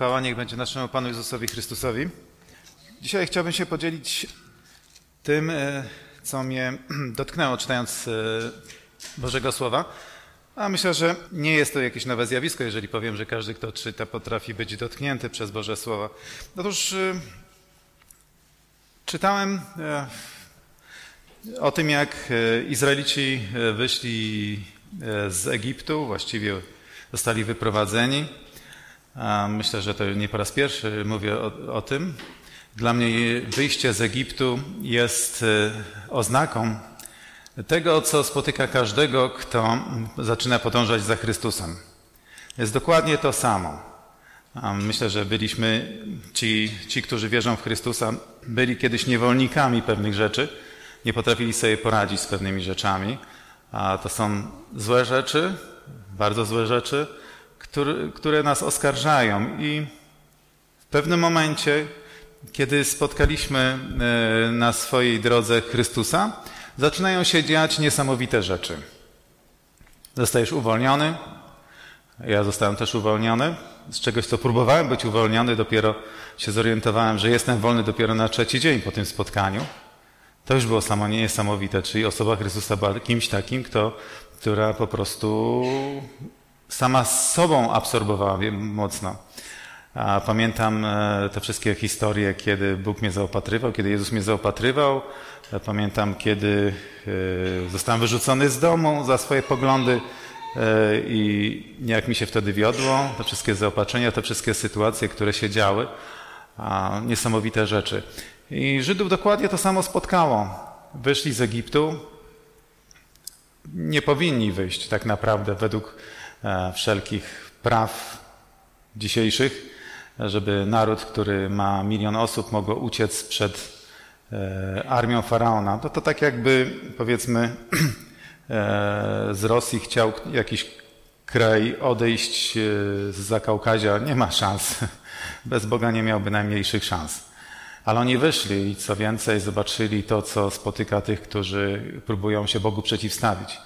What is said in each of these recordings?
Chwała niech będzie naszemu Panu Jezusowi Chrystusowi. Dzisiaj chciałbym się podzielić tym, e, co mnie dotknęło czytając e, Bożego Słowa. A myślę, że nie jest to jakieś nowe zjawisko, jeżeli powiem, że każdy, kto czyta, potrafi być dotknięty przez Boże Słowa. Otóż e, czytałem o tym, jak Izraelici wyszli z Egiptu, właściwie zostali wyprowadzeni. Myślę, że to nie po raz pierwszy mówię o, o tym. Dla mnie wyjście z Egiptu jest e, oznaką tego, co spotyka każdego, kto zaczyna podążać za Chrystusem. Jest dokładnie to samo. Myślę, że byliśmy, ci, ci, którzy wierzą w Chrystusa, byli kiedyś niewolnikami pewnych rzeczy, nie potrafili sobie poradzić z pewnymi rzeczami. A to są złe rzeczy, bardzo złe rzeczy, które, które nas oskarżają. I w pewnym momencie, kiedy spotkaliśmy e, na swojej drodze Chrystusa, zaczynają się dziać niesamowite rzeczy. Zostajesz uwolniony. Ja zostałem też uwolniony z czegoś, co próbowałem być uwolniony, dopiero się zorientowałem, że jestem wolny dopiero na trzeci dzień po tym spotkaniu. To już było samo niesamowite, czyli osoba Chrystusa była kimś takim, kto, która po prostu sama z sobą absorbowała mocno. Pamiętam e, te wszystkie historie, kiedy Bóg mnie zaopatrywał, kiedy Jezus mnie zaopatrywał. Pamiętam, kiedy e, zostałem wyrzucony z domu za swoje poglądy e, i jak mi się wtedy wiodło, te wszystkie zaopatrzenia, te wszystkie sytuacje, które się działy. Niesamowite rzeczy. I Żydów dokładnie to samo spotkało. Wyszli z Egiptu. Nie powinni wyjść tak naprawdę według E, wszelkich praw dzisiejszych, żeby naród, który ma milion osób, mógł uciec przed e, armią faraona. To, to tak jakby, powiedzmy, e, z Rosji chciał jakiś kraj odejść z Zakaukazia. Nie ma szans. Bez Boga nie miałby najmniejszych szans. Ale oni wyszli i co więcej, zobaczyli to, co spotyka tych, którzy próbują się Bogu przeciwstawić.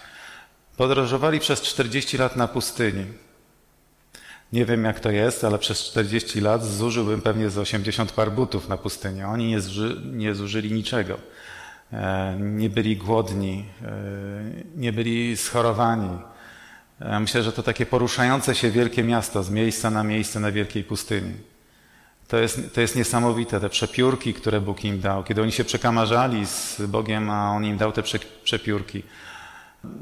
Podróżowali przez 40 lat na pustyni. Nie wiem jak to jest, ale przez 40 lat zużyłbym pewnie z 80 par butów na pustyni. Oni nie, nie zużyli niczego. E, nie byli głodni, e, nie byli schorowani. E, myślę, że to takie poruszające się wielkie miasto z miejsca na miejsce na wielkiej pustyni. To jest, to jest niesamowite, te przepiórki, które Bóg im dał. Kiedy oni się przekamarzali z Bogiem, a On im dał te przepiórki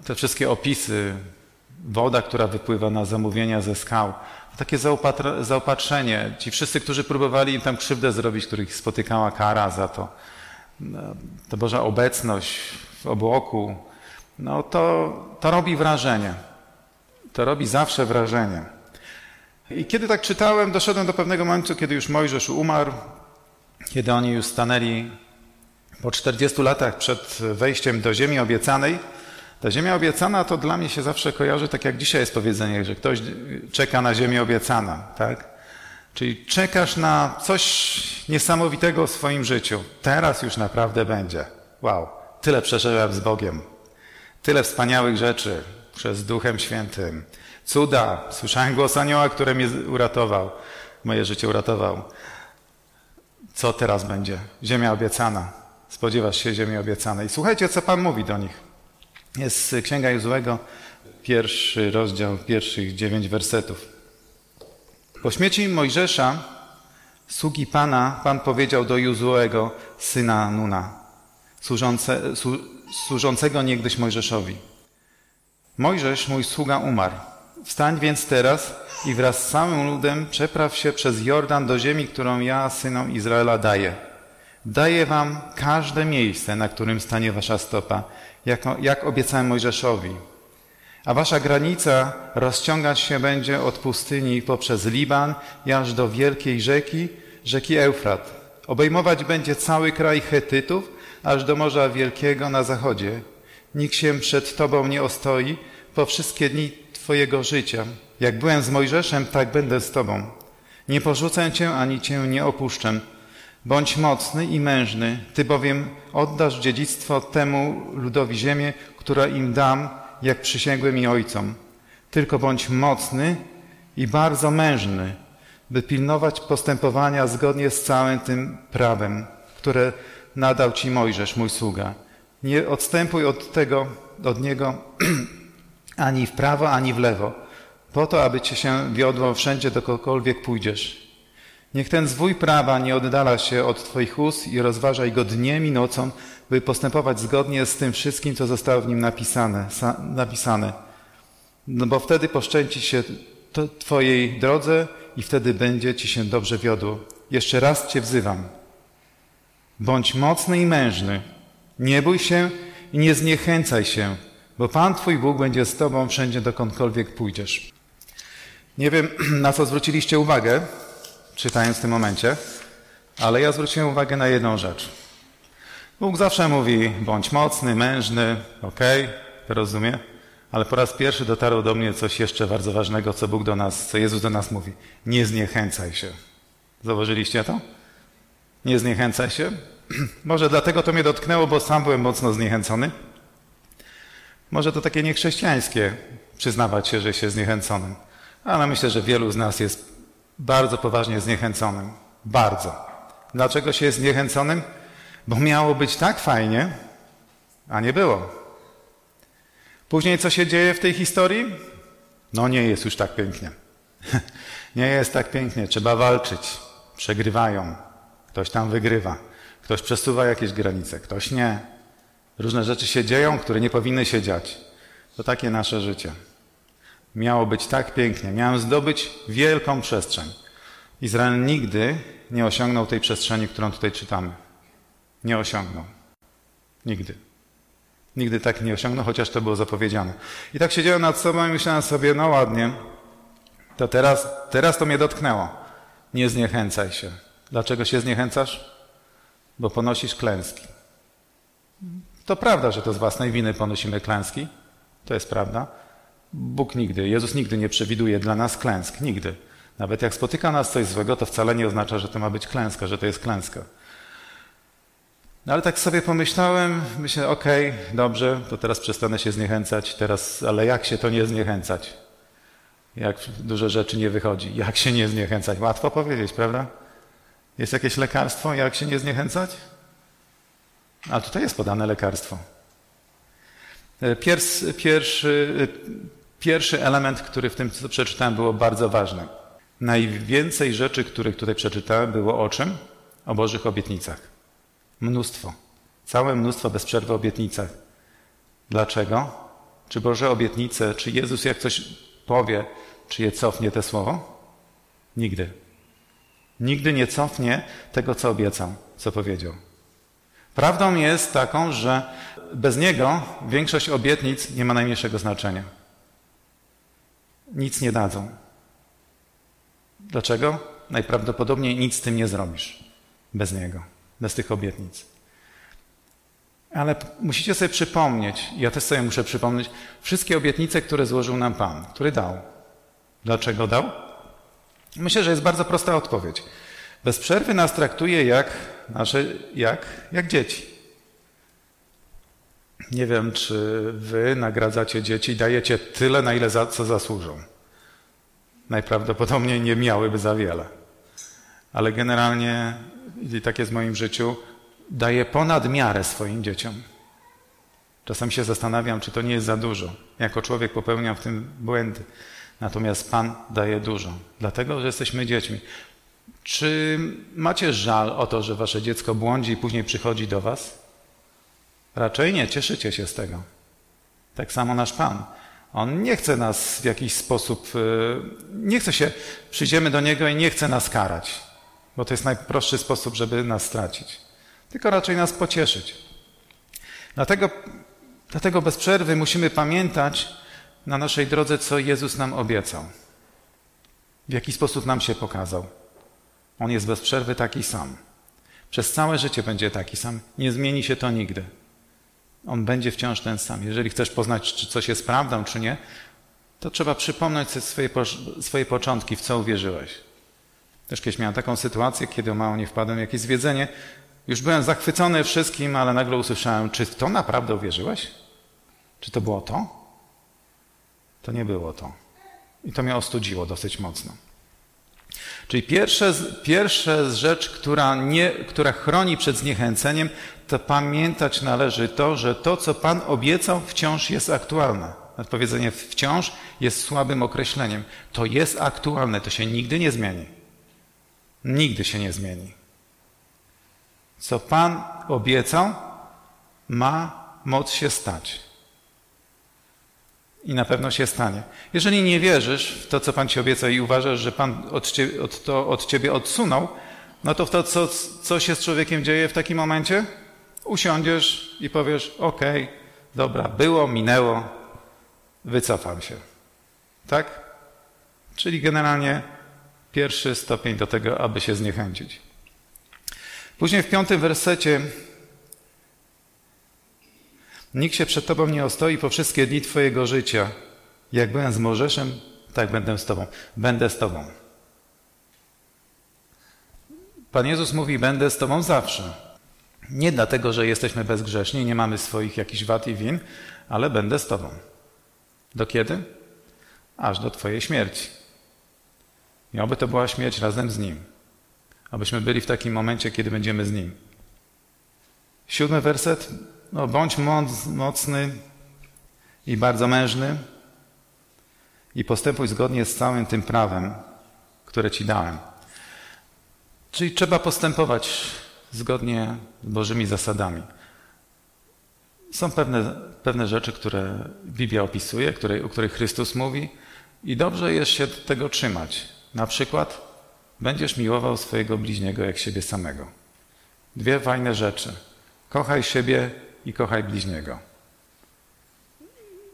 te wszystkie opisy, woda, która wypływa na zamówienia ze skał, takie zaopatrzenie. Ci wszyscy, którzy próbowali im tam krzywdę zrobić, których spotykała kara za to, ta Boża obecność w obłoku, no to, to robi wrażenie. To robi zawsze wrażenie. I kiedy tak czytałem, doszedłem do pewnego momentu, kiedy już Mojżesz umarł, kiedy oni już stanęli po 40 latach przed wejściem do ziemi obiecanej, ta ziemia obiecana to dla mnie się zawsze kojarzy, tak jak dzisiaj jest powiedzenie, że ktoś czeka na ziemię obiecana, tak? Czyli czekasz na coś niesamowitego w swoim życiu. Teraz już naprawdę będzie. Wow, tyle przeżyłem z Bogiem. Tyle wspaniałych rzeczy przez Duchem Świętym. Cuda. Słyszałem głos anioła, który mnie uratował. Moje życie uratował. Co teraz będzie? Ziemia obiecana. Spodziewasz się ziemi obiecanej. Słuchajcie, co Pan mówi do nich. Jest Księga Józłego, pierwszy rozdział, pierwszych dziewięć wersetów. Po śmierci Mojżesza, sługi Pana, Pan powiedział do Józłego, syna Nuna, służące, służącego niegdyś Mojżeszowi. Mojżesz, mój sługa, umarł. Wstań więc teraz i wraz z całym ludem przepraw się przez Jordan do ziemi, którą ja synom Izraela daję. Daję wam każde miejsce, na którym stanie wasza stopa jak, jak obiecałem Mojżeszowi. A wasza granica rozciągać się będzie od pustyni poprzez Liban aż do wielkiej rzeki, rzeki Eufrat. Obejmować będzie cały kraj Chetytów, aż do Morza Wielkiego na zachodzie. Nikt się przed Tobą nie ostoi po wszystkie dni Twojego życia. Jak byłem z Mojżeszem, tak będę z Tobą. Nie porzucę Cię, ani Cię nie opuszczę. Bądź mocny i mężny, Ty bowiem oddasz dziedzictwo temu ludowi ziemię, która im dam, jak przysięgłem i ojcom. Tylko bądź mocny i bardzo mężny, by pilnować postępowania zgodnie z całym tym prawem, które nadał Ci Mojżesz, mój sługa. Nie odstępuj od tego, od niego ani w prawo, ani w lewo, po to, aby Cię się wiodło wszędzie, dokądkolwiek pójdziesz. Niech ten zwój prawa nie oddala się od Twoich ust i rozważaj go dniem i nocą, by postępować zgodnie z tym wszystkim, co zostało w nim napisane. napisane. No bo wtedy poszczęci się Twojej drodze i wtedy będzie Ci się dobrze wiodło. Jeszcze raz Cię wzywam. Bądź mocny i mężny. Nie bój się i nie zniechęcaj się, bo Pan Twój Bóg będzie z Tobą wszędzie, dokądkolwiek pójdziesz. Nie wiem, na co zwróciliście uwagę, czytając w tym momencie, ale ja zwróciłem uwagę na jedną rzecz. Bóg zawsze mówi, bądź mocny, mężny, okej, okay, rozumie, ale po raz pierwszy dotarło do mnie coś jeszcze bardzo ważnego, co Bóg do nas, co Jezus do nas mówi. Nie zniechęcaj się. Zauważyliście to? Nie zniechęcaj się. Może dlatego to mnie dotknęło, bo sam byłem mocno zniechęcony. Może to takie niechrześcijańskie, przyznawać się, że się zniechęconym. Ale myślę, że wielu z nas jest bardzo poważnie zniechęconym. Bardzo. Dlaczego się jest zniechęconym? Bo miało być tak fajnie, a nie było. Później co się dzieje w tej historii? No nie jest już tak pięknie. nie jest tak pięknie. Trzeba walczyć. Przegrywają. Ktoś tam wygrywa. Ktoś przesuwa jakieś granice, ktoś nie. Różne rzeczy się dzieją, które nie powinny się dziać. To takie nasze życie. Miało być tak pięknie. Miałem zdobyć wielką przestrzeń. Izrael nigdy nie osiągnął tej przestrzeni, którą tutaj czytamy. Nie osiągnął. Nigdy. Nigdy tak nie osiągnął, chociaż to było zapowiedziane. I tak siedziałem nad sobą i myślałem sobie, no ładnie, to teraz, teraz to mnie dotknęło. Nie zniechęcaj się. Dlaczego się zniechęcasz? Bo ponosisz klęski. To prawda, że to z własnej winy ponosimy klęski. To jest prawda. Bóg nigdy, Jezus nigdy nie przewiduje dla nas klęsk. Nigdy. Nawet jak spotyka nas coś złego, to wcale nie oznacza, że to ma być klęska, że to jest klęska. No ale tak sobie pomyślałem, myślę, okej, okay, dobrze, to teraz przestanę się zniechęcać, teraz, ale jak się to nie zniechęcać? Jak dużo rzeczy nie wychodzi. Jak się nie zniechęcać? Łatwo powiedzieć, prawda? Jest jakieś lekarstwo, jak się nie zniechęcać? A tutaj jest podane lekarstwo. Pierwszy, pierwszy, pierwszy element, który w tym, co przeczytałem, było bardzo ważny. Najwięcej rzeczy, których tutaj przeczytałem, było o czym? O Bożych obietnicach. Mnóstwo. Całe mnóstwo bez przerwy obietnicach. Dlaczego? Czy Boże obietnice, czy Jezus jak coś powie, czy je cofnie te słowo? Nigdy. Nigdy nie cofnie tego, co obiecał, co powiedział. Prawdą jest taką, że bez Niego większość obietnic nie ma najmniejszego znaczenia. Nic nie dadzą. Dlaczego? Najprawdopodobniej nic z tym nie zrobisz bez Niego, bez tych obietnic. Ale musicie sobie przypomnieć, ja też sobie muszę przypomnieć, wszystkie obietnice, które złożył nam Pan, który dał. Dlaczego dał? Myślę, że jest bardzo prosta odpowiedź. Bez przerwy nas traktuje jak nasze, jak, jak dzieci. Nie wiem, czy wy nagradzacie dzieci, dajecie tyle, na ile za, co zasłużą. Najprawdopodobniej nie miałyby za wiele. Ale generalnie, i tak jest w moim życiu, daję ponad miarę swoim dzieciom. Czasem się zastanawiam, czy to nie jest za dużo. Jako człowiek popełniam w tym błędy. Natomiast Pan daje dużo, dlatego że jesteśmy dziećmi. Czy macie żal o to, że wasze dziecko błądzi i później przychodzi do was? Raczej nie, cieszycie się z tego. Tak samo nasz Pan. On nie chce nas w jakiś sposób, y, nie chce się, przyjdziemy do Niego i nie chce nas karać, bo to jest najprostszy sposób, żeby nas stracić, tylko raczej nas pocieszyć. Dlatego, dlatego bez przerwy musimy pamiętać na naszej drodze, co Jezus nam obiecał, w jaki sposób nam się pokazał. On jest bez przerwy taki sam. Przez całe życie będzie taki sam. Nie zmieni się to nigdy. On będzie wciąż ten sam. Jeżeli chcesz poznać, czy coś jest prawdą, czy nie, to trzeba przypomnieć sobie swoje, swoje początki, w co uwierzyłeś. Też kiedyś miałem taką sytuację, kiedy o mało nie wpadłem w jakieś zwiedzenie. Już byłem zachwycony wszystkim, ale nagle usłyszałem, czy w to naprawdę uwierzyłeś? Czy to było to? To nie było to. I to mnie ostudziło dosyć mocno. Czyli pierwsza pierwsza rzecz, która, nie, która chroni przed zniechęceniem, to pamiętać należy to, że to, co Pan obiecał, wciąż jest aktualne. Powiedzenie wciąż jest słabym określeniem. To jest aktualne, to się nigdy nie zmieni. Nigdy się nie zmieni. Co Pan obiecał, ma moc się stać. I na pewno się stanie. Jeżeli nie wierzysz w to, co Pan Ci obiecał i uważasz, że Pan od ciebie, od to od Ciebie odsunął, no to w to, co, co się z człowiekiem dzieje w takim momencie? Usiądziesz i powiesz, okej, dobra, było, minęło, wycofam się. Tak? Czyli generalnie pierwszy stopień do tego, aby się zniechęcić. Później w piątym wersecie Nikt się przed Tobą nie ostoi po wszystkie dni Twojego życia. Jak byłem z Możeszem, tak będę z Tobą. Będę z Tobą. Pan Jezus mówi, będę z Tobą zawsze. Nie dlatego, że jesteśmy bezgrzeszni, nie mamy swoich jakichś wad i win, ale będę z Tobą. Do kiedy? Aż do Twojej śmierci. I oby to była śmierć razem z Nim. Abyśmy byli w takim momencie, kiedy będziemy z Nim. Siódmy werset. No, bądź mocny i bardzo mężny i postępuj zgodnie z całym tym prawem, które Ci dałem. Czyli trzeba postępować zgodnie z Bożymi zasadami. Są pewne, pewne rzeczy, które Biblia opisuje, które, o których Chrystus mówi i dobrze jest się tego trzymać. Na przykład będziesz miłował swojego bliźniego jak siebie samego. Dwie fajne rzeczy. Kochaj siebie i kochaj bliźniego.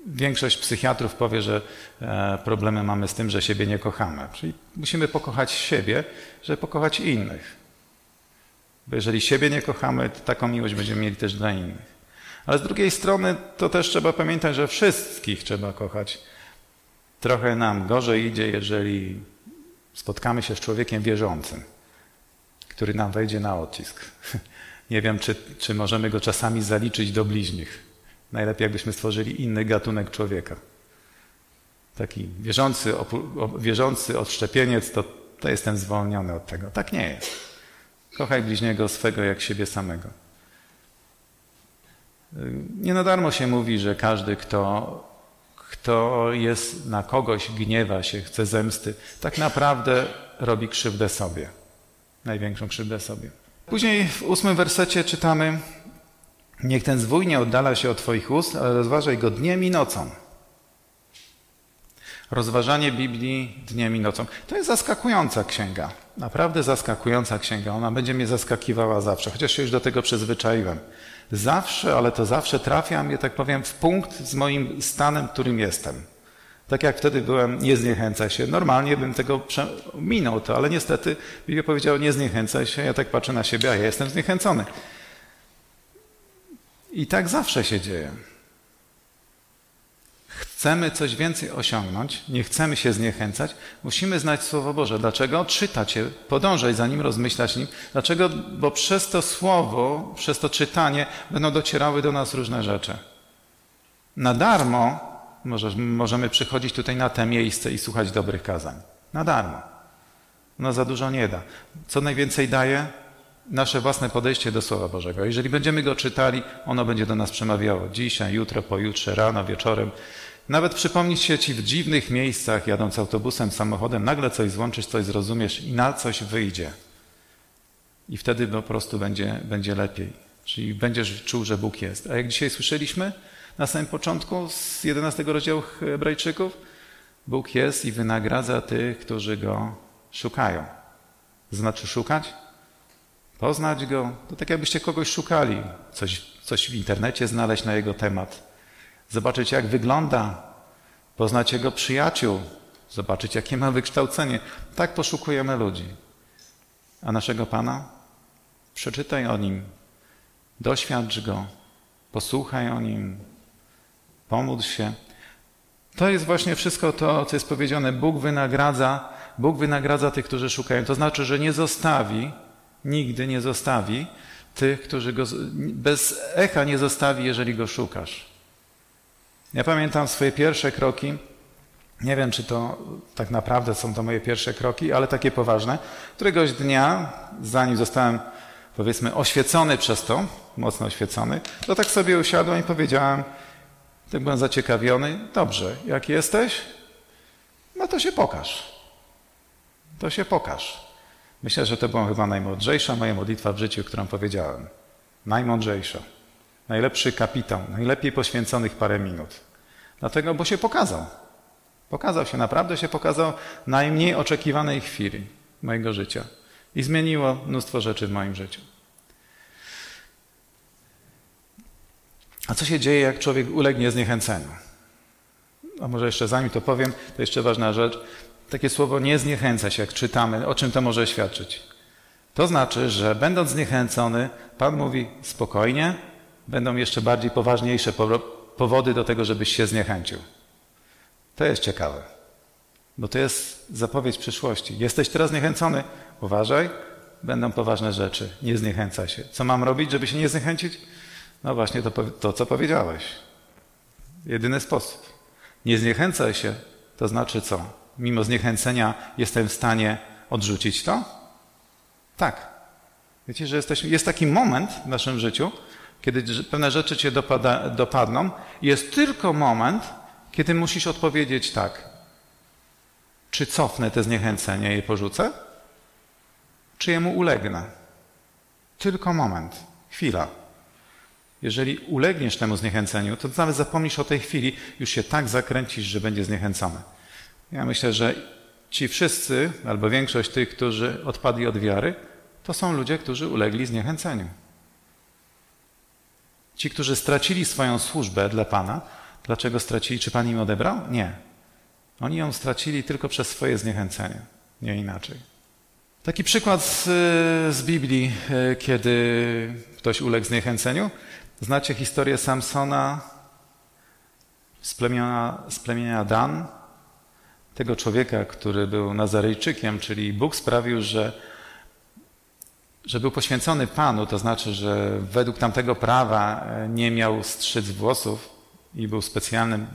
Większość psychiatrów powie, że e, problemy mamy z tym, że siebie nie kochamy. Czyli musimy pokochać siebie, żeby pokochać innych. Bo jeżeli siebie nie kochamy, to taką miłość będziemy mieli też dla innych. Ale z drugiej strony to też trzeba pamiętać, że wszystkich trzeba kochać. Trochę nam gorzej idzie, jeżeli spotkamy się z człowiekiem wierzącym, który nam wejdzie na odcisk. Nie wiem, czy, czy możemy go czasami zaliczyć do bliźnich. Najlepiej, jakbyśmy stworzyli inny gatunek człowieka. Taki wierzący, wierzący odszczepieniec, to, to jestem zwolniony od tego. Tak nie jest. Kochaj bliźniego swego jak siebie samego. Nie na darmo się mówi, że każdy, kto, kto jest na kogoś, gniewa się, chce zemsty, tak naprawdę robi krzywdę sobie. Największą krzywdę sobie. Później w ósmym wersecie czytamy: Niech ten zwój nie oddala się od Twoich ust, ale rozważaj go dniem i nocą. Rozważanie Biblii dniem i nocą. To jest zaskakująca księga. Naprawdę zaskakująca księga. Ona będzie mnie zaskakiwała zawsze, chociaż się już do tego przyzwyczaiłem. Zawsze, ale to zawsze trafia mnie, tak powiem, w punkt z moim stanem, którym jestem. Tak jak wtedy byłem, nie zniechęcaj się. Normalnie bym tego minął to, ale niestety Biblia powiedziała, nie zniechęcaj się. Ja tak patrzę na siebie, a ja jestem zniechęcony. I tak zawsze się dzieje. Chcemy coś więcej osiągnąć, nie chcemy się zniechęcać, musimy znać Słowo Boże. Dlaczego? Czytać je, podążać za nim, rozmyślać nim. Dlaczego? Bo przez to Słowo, przez to czytanie będą docierały do nas różne rzeczy. Na darmo możemy przychodzić tutaj na te miejsce i słuchać dobrych kazań. Na darmo. No za dużo nie da. Co najwięcej daje? Nasze własne podejście do Słowa Bożego. Jeżeli będziemy go czytali, ono będzie do nas przemawiało. Dzisiaj, jutro, pojutrze, rano, wieczorem. Nawet przypomnieć się Ci w dziwnych miejscach, jadąc autobusem, samochodem, nagle coś złączysz, coś zrozumiesz i na coś wyjdzie. I wtedy po prostu będzie, będzie lepiej. Czyli będziesz czuł, że Bóg jest. A jak dzisiaj słyszeliśmy, na samym początku z 11 rozdziału Hebrajczyków. Bóg jest i wynagradza tych, którzy Go szukają. Znaczy szukać? Poznać Go. To tak jakbyście kogoś szukali. Coś, coś w internecie znaleźć na Jego temat. Zobaczyć jak wygląda. Poznać Jego przyjaciół. Zobaczyć jakie ma wykształcenie. Tak poszukujemy ludzi. A naszego Pana? Przeczytaj o Nim. Doświadcz Go. Posłuchaj o Nim pomódl się. To jest właśnie wszystko to, co jest powiedziane. Bóg wynagradza, Bóg wynagradza tych, którzy szukają. To znaczy, że nie zostawi, nigdy nie zostawi tych, którzy go bez echa nie zostawi, jeżeli go szukasz. Ja pamiętam swoje pierwsze kroki Nie wiem, czy to tak naprawdę są to moje pierwsze kroki, ale takie poważne. Któregoś dnia, zanim zostałem, powiedzmy, oświecony przez to, mocno oświecony, to tak sobie usiadłem i powiedziałem, tak byłem zaciekawiony, dobrze, jak jesteś, no to się pokaż. To się pokaż. Myślę, że to była chyba najmądrzejsza moja modlitwa w życiu, którą powiedziałem. Najmądrzejsza. Najlepszy kapitał, najlepiej poświęconych parę minut. Dlatego, bo się pokazał. Pokazał się, naprawdę się pokazał najmniej oczekiwanej chwili mojego życia. I zmieniło mnóstwo rzeczy w moim życiu. A co się dzieje, jak człowiek ulegnie zniechęceniu? A może jeszcze zanim to powiem, to jeszcze ważna rzecz. Takie słowo nie zniechęca się, jak czytamy. O czym to może świadczyć? To znaczy, że będąc zniechęcony, Pan mówi spokojnie, będą jeszcze bardziej poważniejsze powody do tego, żebyś się zniechęcił. To jest ciekawe, bo to jest zapowiedź przyszłości. Jesteś teraz zniechęcony, uważaj, będą poważne rzeczy, nie zniechęca się. Co mam robić, żeby się nie zniechęcić? No właśnie to, to co powiedziałeś. Jedyny sposób. Nie zniechęcaj się, to znaczy co? Mimo zniechęcenia jestem w stanie odrzucić to? Tak. Wiecie, że jesteśmy, jest taki moment w naszym życiu, kiedy pewne rzeczy cię dopada, dopadną. Jest tylko moment, kiedy musisz odpowiedzieć tak. Czy cofnę te zniechęcenie i porzucę? Czy jemu ulegnę? Tylko moment, chwila. Jeżeli ulegniesz temu zniechęceniu, to nawet zapomnisz o tej chwili, już się tak zakręcisz, że będzie zniechęcony. Ja myślę, że ci wszyscy, albo większość tych, którzy odpadli od wiary, to są ludzie, którzy ulegli zniechęceniu. Ci, którzy stracili swoją służbę dla Pana, dlaczego stracili? Czy Pan im odebrał? Nie. Oni ją stracili tylko przez swoje zniechęcenie, nie inaczej. Taki przykład z, z Biblii, e, kiedy ktoś uległ zniechęceniu. Znacie historię Samsona z plemienia, z plemienia Dan, tego człowieka, który był Nazarejczykiem, czyli Bóg sprawił, że że był poświęcony Panu, to znaczy, że według tamtego prawa e, nie miał strzyc włosów i był specjalnym, e,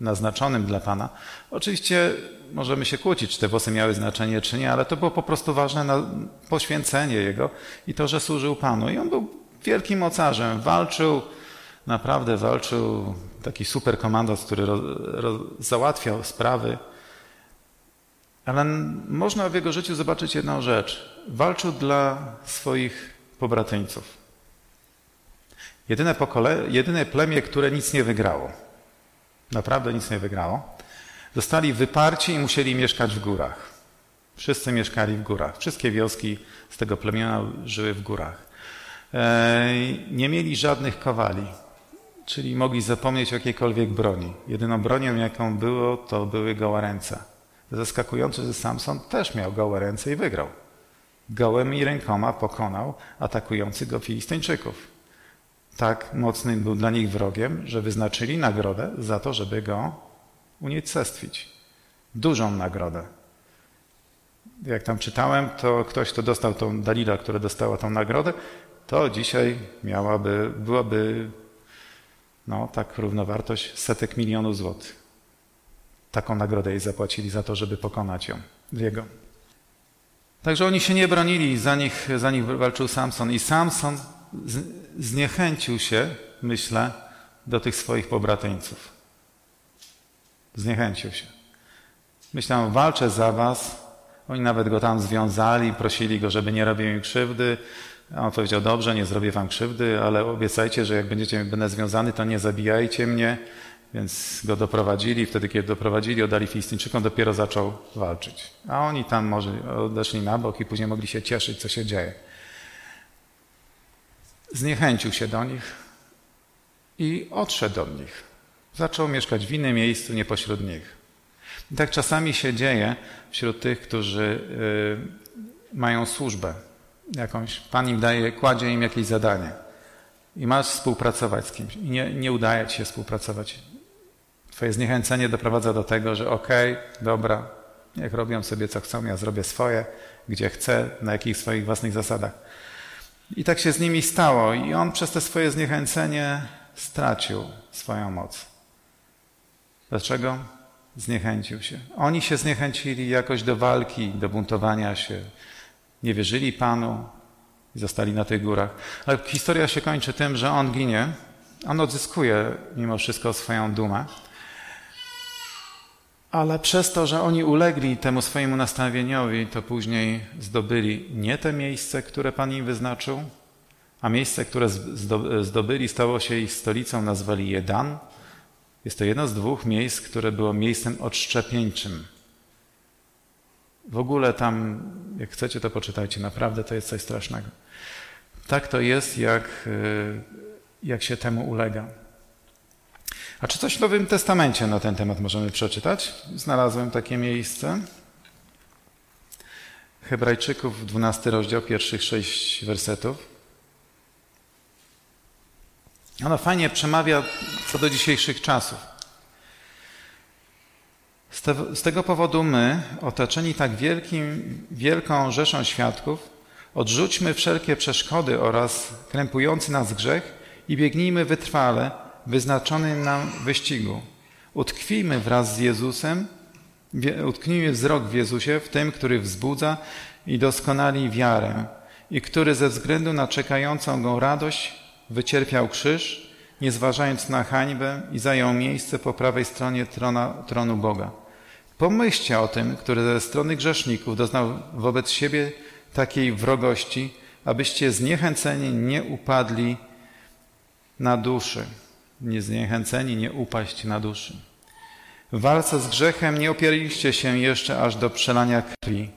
naznaczonym dla Pana. Oczywiście możemy się kłócić, czy te włosy miały znaczenie, czy nie, ale to było po prostu ważne poświęcenie Jego i to, że służył Panu. I on był wielkim mocarzem, walczył, naprawdę walczył, taki super komandos, który załatwiał sprawy. Ale można w jego życiu zobaczyć jedną rzecz. Walczył dla swoich pobratyńców. Jedyne, pokole, jedyne plemię, które nic nie wygrało. Naprawdę nic nie wygrało. Zostali wyparci i musieli mieszkać w górach. Wszyscy mieszkali w górach. Wszystkie wioski z tego plemiona żyły w górach. E, nie mieli żadnych kowali, czyli mogli zapomnieć o jakiejkolwiek broni. Jedyną bronią, jaką było, to były gołe ręce. Zaskakujące, że Samson też miał gołe ręce i wygrał. Gołymi rękoma pokonał atakujących go Filistyńczyków. Tak mocnym był dla nich wrogiem, że wyznaczyli nagrodę za to, żeby go unicestwić. Dużą nagrodę. Jak tam czytałem, to ktoś, kto dostał tą Dalila, która dostała tą nagrodę, to dzisiaj miałaby, byłaby no, tak równowartość setek milionów złotych. Taką nagrodę jej zapłacili za to, żeby pokonać ją, jego. Także oni się nie bronili, za nich, za nich walczył Samson. I Samson zniechęcił się, myślę, do tych swoich pobratyńców. Zniechęcił się. Myślałem, walczę za was. Oni nawet go tam związali, prosili go, żeby nie robił im krzywdy. A on powiedział, dobrze, nie zrobię wam krzywdy, ale obiecajcie, że jak będziecie, będę związany, to nie zabijajcie mnie. Więc go doprowadzili, wtedy kiedy doprowadzili, oddali Filistyńczykom, dopiero zaczął walczyć. A oni tam może odeszli na bok i później mogli się cieszyć, co się dzieje. Zniechęcił się do nich i odszedł od nich. Zaczął mieszkać w innym miejscu, nie pośród nich. I tak czasami się dzieje wśród tych, którzy y, mają służbę jakąś. Pan im daje, kładzie im jakieś zadanie. I masz współpracować z kimś. I nie, nie udaje ci się współpracować. Twoje zniechęcenie doprowadza do tego, że okej, okay, dobra, niech robią sobie co chcą, ja zrobię swoje, gdzie chcę, na jakich swoich własnych zasadach. I tak się z nimi stało i on przez te swoje zniechęcenie stracił swoją moc. Dlaczego? zniechęcił się. Oni się zniechęcili jakoś do walki, do buntowania się. Nie wierzyli Panu i zostali na tych górach. Ale historia się kończy tym, że on ginie. On odzyskuje mimo wszystko swoją dumę. Ale przez to, że oni ulegli temu swojemu nastawieniowi, to później zdobyli nie te miejsce, które Pan im wyznaczył, a miejsce, które zdobyli, stało się ich stolicą, nazwali je Dan. Jest to jedno z dwóch miejsc, które było miejscem odszczepieńczym. W ogóle tam, jak chcecie, to poczytajcie. Naprawdę to jest coś strasznego. Tak to jest, jak, y, jak się temu ulega. A czy coś w Nowym Testamencie na ten temat możemy przeczytać? Znalazłem takie miejsce. Hebrajczyków, 12 rozdział, pierwszych sześć wersetów. Ono fajnie przemawia co do dzisiejszych czasów. Z, te, z tego powodu my, otoczeni tak wielkim, wielką rzeszą świadków, odrzućmy wszelkie przeszkody oraz krępujący nas grzech i biegnijmy wytrwale wyznaczonym nam wyścigu. Utkwijmy wraz z Jezusem, utknijmy wzrok w Jezusie, w tym, który wzbudza i doskonali wiarę i który ze względu na czekającą go radość wycierpiał krzyż, nie zważając na hańbę i zajął miejsce po prawej stronie trona, tronu Boga. Pomyślcie o tym, który ze strony grzeszników doznał wobec siebie takiej wrogości, abyście zniechęceni nie upadli na duszy. Nie zniechęceni nie upaść na duszy. W walce z grzechem nie opieraliście się jeszcze aż do przelania krwi.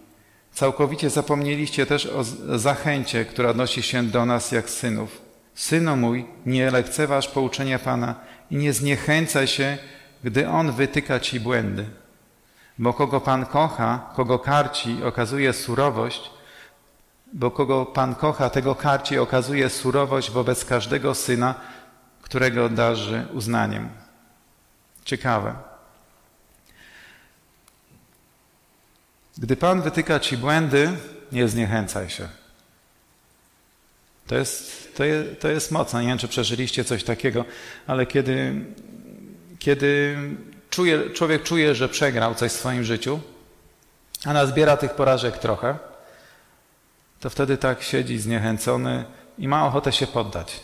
Całkowicie zapomnieliście też o zachęcie, która odnosi się do nas jak synów. Synu mój, nie lekceważ pouczenia Pana i nie zniechęcaj się, gdy On wytyka ci błędy. Bo kogo Pan kocha, kogo karci, okazuje surowość, bo kogo Pan kocha, tego karci okazuje surowość wobec każdego syna, którego darzy uznaniem. Ciekawe. Gdy Pan wytyka ci błędy, nie zniechęcaj się. To jest, to, jest, to jest mocne. Nie wiem, czy przeżyliście coś takiego, ale kiedy, kiedy czuje, człowiek czuje, że przegrał coś w swoim życiu, a nazbiera tych porażek trochę, to wtedy tak siedzi zniechęcony i ma ochotę się poddać.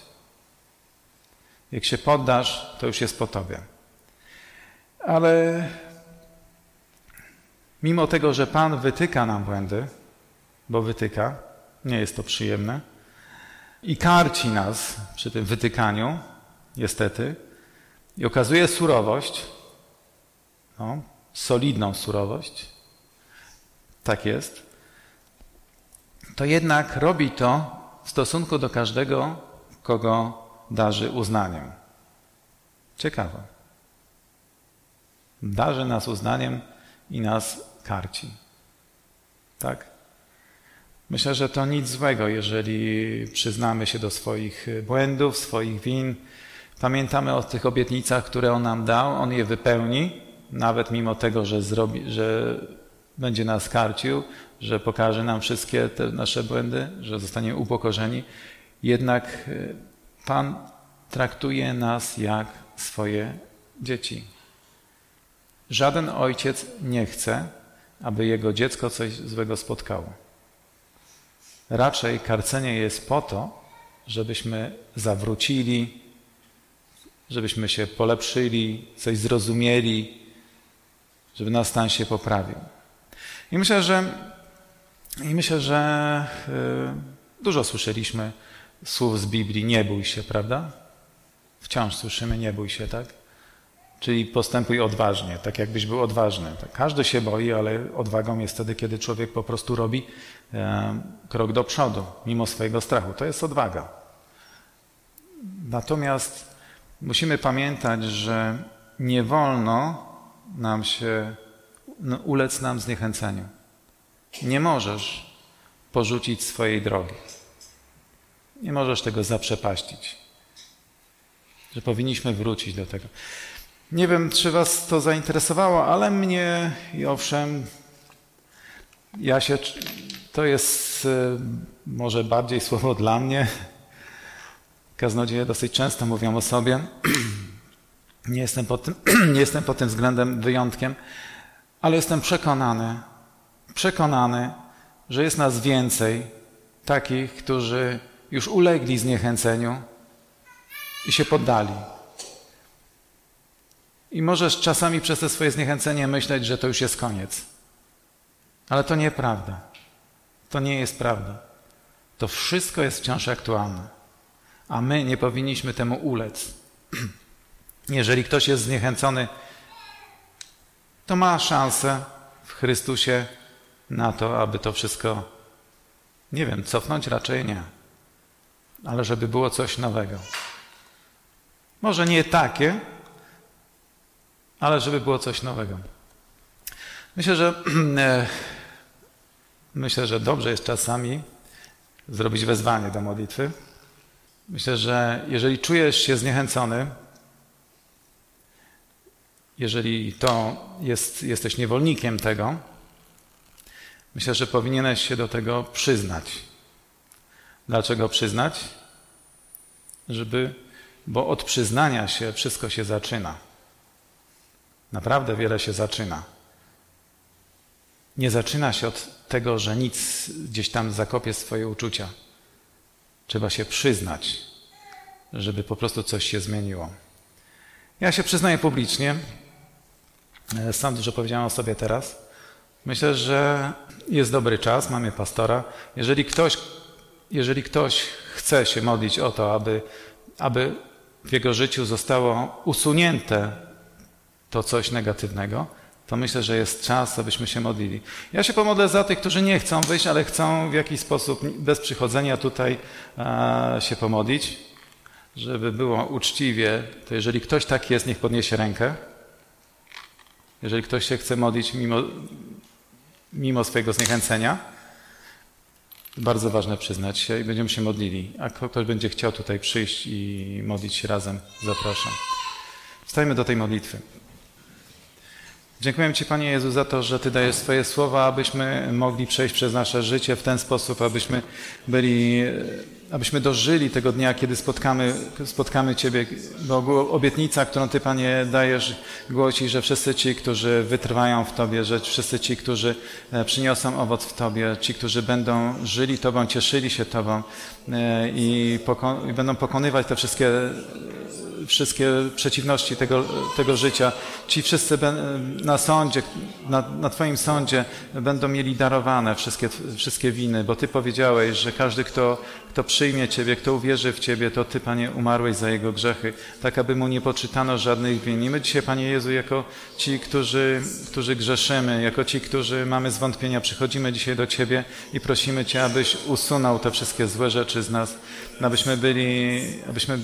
Jak się poddasz, to już jest po tobie. Ale mimo tego, że Pan wytyka nam błędy, bo wytyka, nie jest to przyjemne, i karci nas przy tym wytykaniu, niestety, i okazuje surowość, no, solidną surowość, tak jest, to jednak robi to w stosunku do każdego, kogo darzy uznaniem. Ciekawe. Darzy nas uznaniem i nas karci. Tak? Myślę, że to nic złego, jeżeli przyznamy się do swoich błędów, swoich win. Pamiętamy o tych obietnicach, które On nam dał, On je wypełni, nawet mimo tego, że, zrobi, że będzie nas karcił, że pokaże nam wszystkie te nasze błędy, że zostanie upokorzeni. Jednak e, Pan traktuje nas jak swoje dzieci. Żaden ojciec nie chce, aby jego dziecko coś złego spotkało. Raczej karcenie jest po to, żebyśmy zawrócili, żebyśmy się polepszyli, coś zrozumieli, żeby nasz stan się poprawił. I myślę, że, i myślę, że yy, dużo słyszeliśmy słów z Biblii, nie bój się, prawda? Wciąż słyszymy, nie bój się, tak? Czyli postępuj odważnie, tak jakbyś był odważny. Tak, każdy się boi, ale odwagą jest wtedy, kiedy człowiek po prostu robi e, krok do przodu, mimo swojego strachu. To jest odwaga. Natomiast musimy pamiętać, że nie wolno nam się no, ulec nam zniechęceniu. Nie możesz porzucić swojej drogi. Nie możesz tego zaprzepaścić. Że powinniśmy wrócić do tego. Nie wiem, czy Was to zainteresowało, ale mnie i owszem, ja się. To jest e, może bardziej słowo dla mnie. Kaznodzieje dosyć często mówią o sobie. Nie jestem pod tym, nie jestem pod tym względem wyjątkiem, ale jestem przekonany, przekonany, że jest nas więcej takich, którzy już ulegli zniechęceniu i się poddali. I możesz czasami przez te swoje zniechęcenie myśleć, że to już jest koniec. Ale to nieprawda. To nie jest prawda. To wszystko jest wciąż aktualne. A my nie powinniśmy temu ulec. Jeżeli ktoś jest zniechęcony, to ma szansę w Chrystusie na to, aby to wszystko, nie wiem, cofnąć raczej nie, ale żeby było coś nowego. Może nie takie, ale żeby było coś nowego. Myślę, że e, myślę, że dobrze jest czasami zrobić wezwanie do modlitwy. Myślę, że jeżeli czujesz się zniechęcony, jeżeli to jest, jesteś niewolnikiem tego, myślę, że powinieneś się do tego przyznać. Dlaczego przyznać? Żeby, bo od przyznania się wszystko się zaczyna. Naprawdę wiele się zaczyna. Nie zaczyna się od tego, że nic gdzieś tam zakopie swoje uczucia. Trzeba się przyznać, żeby po prostu coś się zmieniło. Ja się przyznaję publicznie. E, sam dużo powiedziałem o sobie teraz. Myślę, że jest dobry czas, mamy pastora. Jeżeli ktoś, jeżeli ktoś chce się modlić o to, aby, aby w jego życiu zostało usunięte to coś negatywnego, to myślę, że jest czas, abyśmy się modlili. Ja się pomodlę za tych, którzy nie chcą wyjść, ale chcą w jakiś sposób bez przychodzenia tutaj a, się pomodlić, żeby było uczciwie. To jeżeli ktoś tak jest, niech podniesie rękę. Jeżeli ktoś się chce modlić mimo, mimo swojego zniechęcenia, bardzo ważne przyznać się i będziemy się modlili. A ktoś będzie chciał tutaj przyjść i modlić się razem, zapraszam. Wstajmy do tej modlitwy. Dziękujemy Ci, Panie Jezu, za to, że Ty dajesz swoje słowa, abyśmy mogli przejść przez nasze życie w ten sposób, abyśmy byli, abyśmy dożyli tego dnia, kiedy spotkamy, spotkamy Ciebie, bo obietnica, którą Ty, Panie, dajesz, głosi, że wszyscy ci, którzy wytrwają w Tobie, że wszyscy ci, którzy e, przyniosą owoc w Tobie, ci, którzy będą żyli Tobą, cieszyli się Tobą e, i, poko i będą pokonywać te wszystkie wszystkie przeciwności tego, tego życia. Ci wszyscy na sądzie, na, na Twoim sądzie będą mieli darowane wszystkie, wszystkie winy, bo Ty powiedziałeś, że każdy, kto, kto przyjmie Ciebie, kto uwierzy w Ciebie, to Ty, Panie, umarłeś za jego grzechy, tak aby mu nie poczytano żadnych win. I my dzisiaj, Panie Jezu, jako ci, którzy, którzy grzeszymy, jako ci, którzy mamy zwątpienia, przychodzimy dzisiaj do Ciebie i prosimy Cię, abyś usunął te wszystkie złe rzeczy z nas, abyśmy byli, abyśmy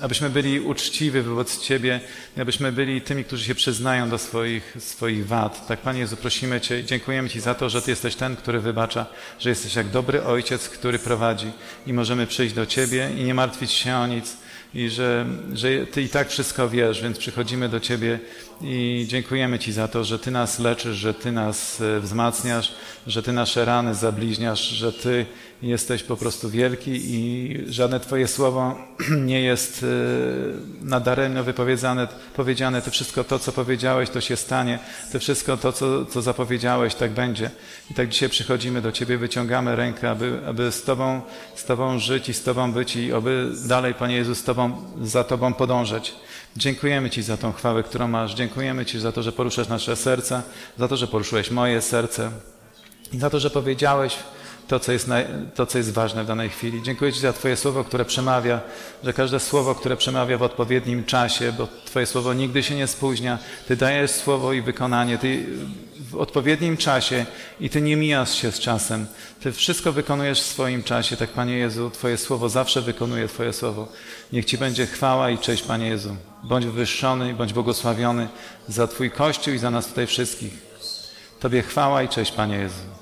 abyśmy byli uczciwi wobec Ciebie, abyśmy byli tymi, którzy się przyznają do swoich, swoich wad. Tak, Panie Jezu, prosimy Cię, dziękujemy Ci za to, że Ty jesteś ten, który wybacza, że jesteś jak dobry ojciec, który prowadzi i możemy przyjść do Ciebie i nie martwić się o nic i że, że Ty i tak wszystko wiesz, więc przychodzimy do Ciebie i dziękujemy Ci za to, że Ty nas leczysz, że Ty nas e, wzmacniasz, że Ty nasze rany zabliźniasz, że Ty jesteś po prostu wielki i żadne Twoje słowo nie jest e, nadaremno wypowiedziane. Powiedziane, to wszystko to, co powiedziałeś, to się stanie. To wszystko to, co, co zapowiedziałeś, tak będzie. I tak dzisiaj przychodzimy do Ciebie, wyciągamy rękę, aby, aby z, Tobą, z Tobą żyć i z Tobą być i aby dalej, Panie Jezu, z Tobą, za Tobą podążać. Dziękujemy Ci za tą chwałę, którą masz. Dziękujemy Ci za to, że poruszasz nasze serca, za to, że poruszyłeś moje serce i za to, że powiedziałeś to, co jest, to, co jest ważne w danej chwili. Dziękuję Ci za Twoje słowo, które przemawia, że każde słowo, które przemawia w odpowiednim czasie, bo Twoje słowo nigdy się nie spóźnia. Ty dajesz słowo i wykonanie Ty w odpowiednim czasie i Ty nie mijasz się z czasem. Ty wszystko wykonujesz w swoim czasie. Tak, Panie Jezu, Twoje słowo zawsze wykonuje Twoje słowo. Niech Ci będzie chwała i cześć, Panie Jezu. Bądź wywyższony i bądź błogosławiony za Twój Kościół i za nas tutaj wszystkich. Tobie chwała i cześć, Panie Jezu.